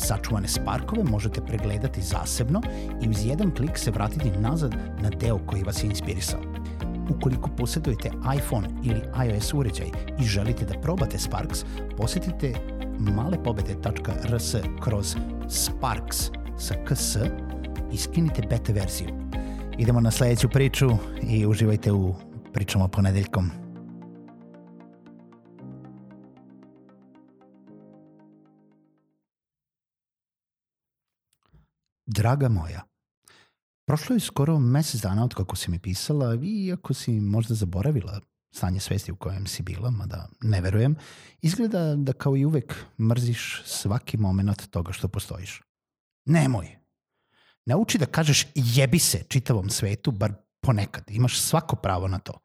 Sačuvane sparkove možete pregledati zasebno i uz jedan klik se vratiti nazad na deo koji vas je inspirisao. Ukoliko posjedujete iPhone ili iOS uređaj i želite da probate Sparks, posetite malepobede.rs kroz Sparks sa ks i skinite beta verziju. Idemo na sledeću priču i uživajte u pričama ponedeljkom. Draga moja, prošlo je skoro mesec dana od kako si mi pisala i iako si možda zaboravila stanje svesti u kojem si bila, mada ne verujem, izgleda da kao i uvek mrziš svaki moment toga što postojiš. Nemoj. Nauči da kažeš jebi se čitavom svetu, bar ponekad. Imaš svako pravo na to.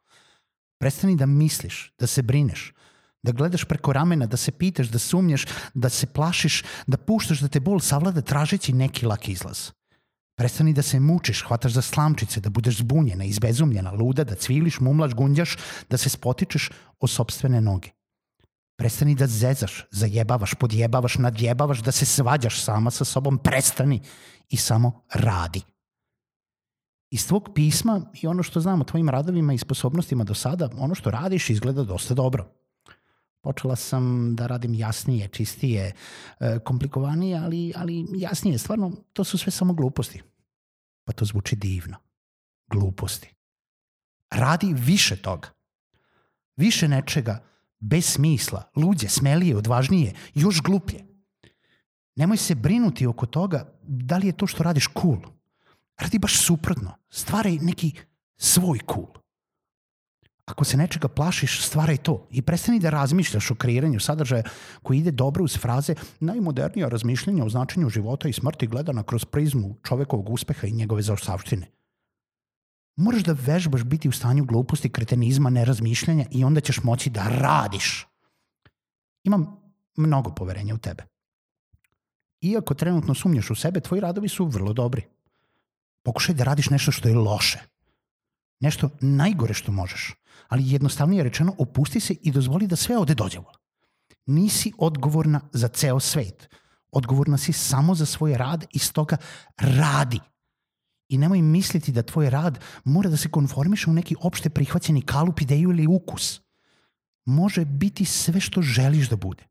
Prestani da misliš, da se brineš, da gledaš preko ramena, da se pitaš, da sumnjaš, da se plašiš, da puštaš da te bol savlada tražeći neki lak izlaz. Prestani da se mučiš, hvataš za slamčice, da budeš zbunjena, izbezumljena, luda, da cviliš, mumlaš, gunđaš, da se spotičeš o sobstvene noge. Prestani da zezaš, zajebavaš, podjebavaš, nadjebavaš, da se svađaš sama sa sobom. Prestani i samo radi. Iz tvog pisma i ono što znam o tvojim radovima i sposobnostima do sada, ono što radiš izgleda dosta dobro. Počela sam da radim jasnije, čistije, e, komplikovanije, ali, ali jasnije. Stvarno, to su sve samo gluposti. Pa to zvuči divno. Gluposti. Radi više toga. Više nečega, bez smisla, luđe, smelije, odvažnije, još gluplje. Nemoj se brinuti oko toga da li je to što radiš cool. Radi baš suprotno. Stvaraj neki svoj cool. Ako se nečega plašiš, stvaraj to i prestani da razmišljaš o kreiranju sadržaja koji ide dobro uz fraze najmodernija razmišljenja o značenju života i smrti gledana kroz prizmu čovekovog uspeha i njegove zaostavštine. Moraš da vežbaš biti u stanju gluposti, kretenizma, nerazmišljanja i onda ćeš moći da radiš. Imam mnogo poverenja u tebe. Iako trenutno sumnjaš u sebe, tvoji radovi su vrlo dobri. Pokušaj da radiš nešto što je loše. Nešto najgore što možeš ali jednostavnije rečeno opusti se i dozvoli da sve ode dođevo. Nisi odgovorna za ceo svet. Odgovorna si samo za svoj rad i stoga radi. I nemoj misliti da tvoj rad mora da se konformiše u neki opšte prihvaćeni kalup, ideju ili ukus. Može biti sve što želiš da bude.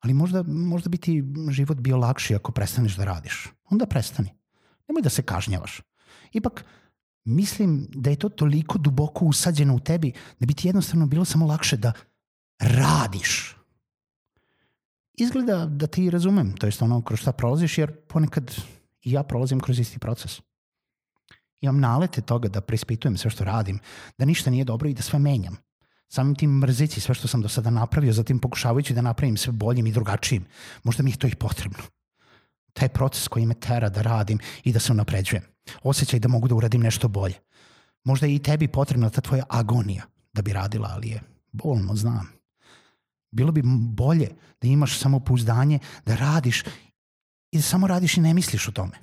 Ali možda, možda bi ti život bio lakši ako prestaneš da radiš. Onda prestani. Nemoj da se kažnjavaš. Ipak, mislim da je to toliko duboko usađeno u tebi da bi ti jednostavno bilo samo lakše da radiš. Izgleda da ti razumem, to jest ono kroz šta prolaziš, jer ponekad i ja prolazim kroz isti proces. Imam nalete toga da preispitujem sve što radim, da ništa nije dobro i da sve menjam. Samim tim mrzići sve što sam do sada napravio, zatim pokušavajući da napravim sve boljim i drugačijim. Možda mi je to i potrebno. Taj proces koji me tera da radim i da se unapređujem osjećaj da mogu da uradim nešto bolje. Možda je i tebi potrebna ta tvoja agonija da bi radila, ali je bolno, znam. Bilo bi bolje da imaš samopouzdanje, da radiš i da samo radiš i ne misliš o tome.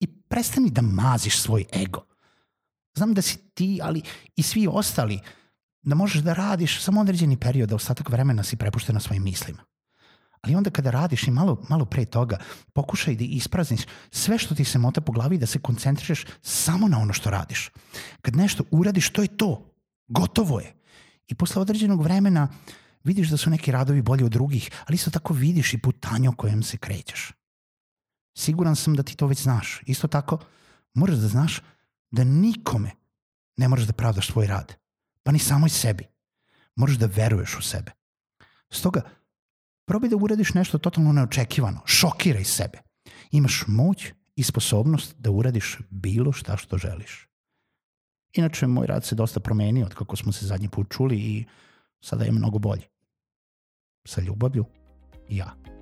I prestani da maziš svoj ego. Znam da si ti, ali i svi ostali, da možeš da radiš samo određeni period, da ostatak vremena si prepušten na svojim mislima. Ali onda kada radiš i malo, malo pre toga, pokušaj da isprazniš sve što ti se mota po glavi da se koncentrišeš samo na ono što radiš. Kad nešto uradiš, to je to. Gotovo je. I posle određenog vremena vidiš da su neki radovi bolji od drugih, ali isto tako vidiš i putanje o kojem se krećeš. Siguran sam da ti to već znaš. Isto tako, moraš da znaš da nikome Ne moraš da pravdaš svoj rad. Pa ni samoj sebi. Moraš da veruješ u sebe. Stoga, probaj da uradiš nešto totalno neočekivano. Šokiraj sebe. Imaš moć i sposobnost da uradiš bilo šta što želiš. Inače, moj rad se dosta promenio od kako smo se zadnji put čuli i sada je mnogo bolji. Sa ljubavlju, ja.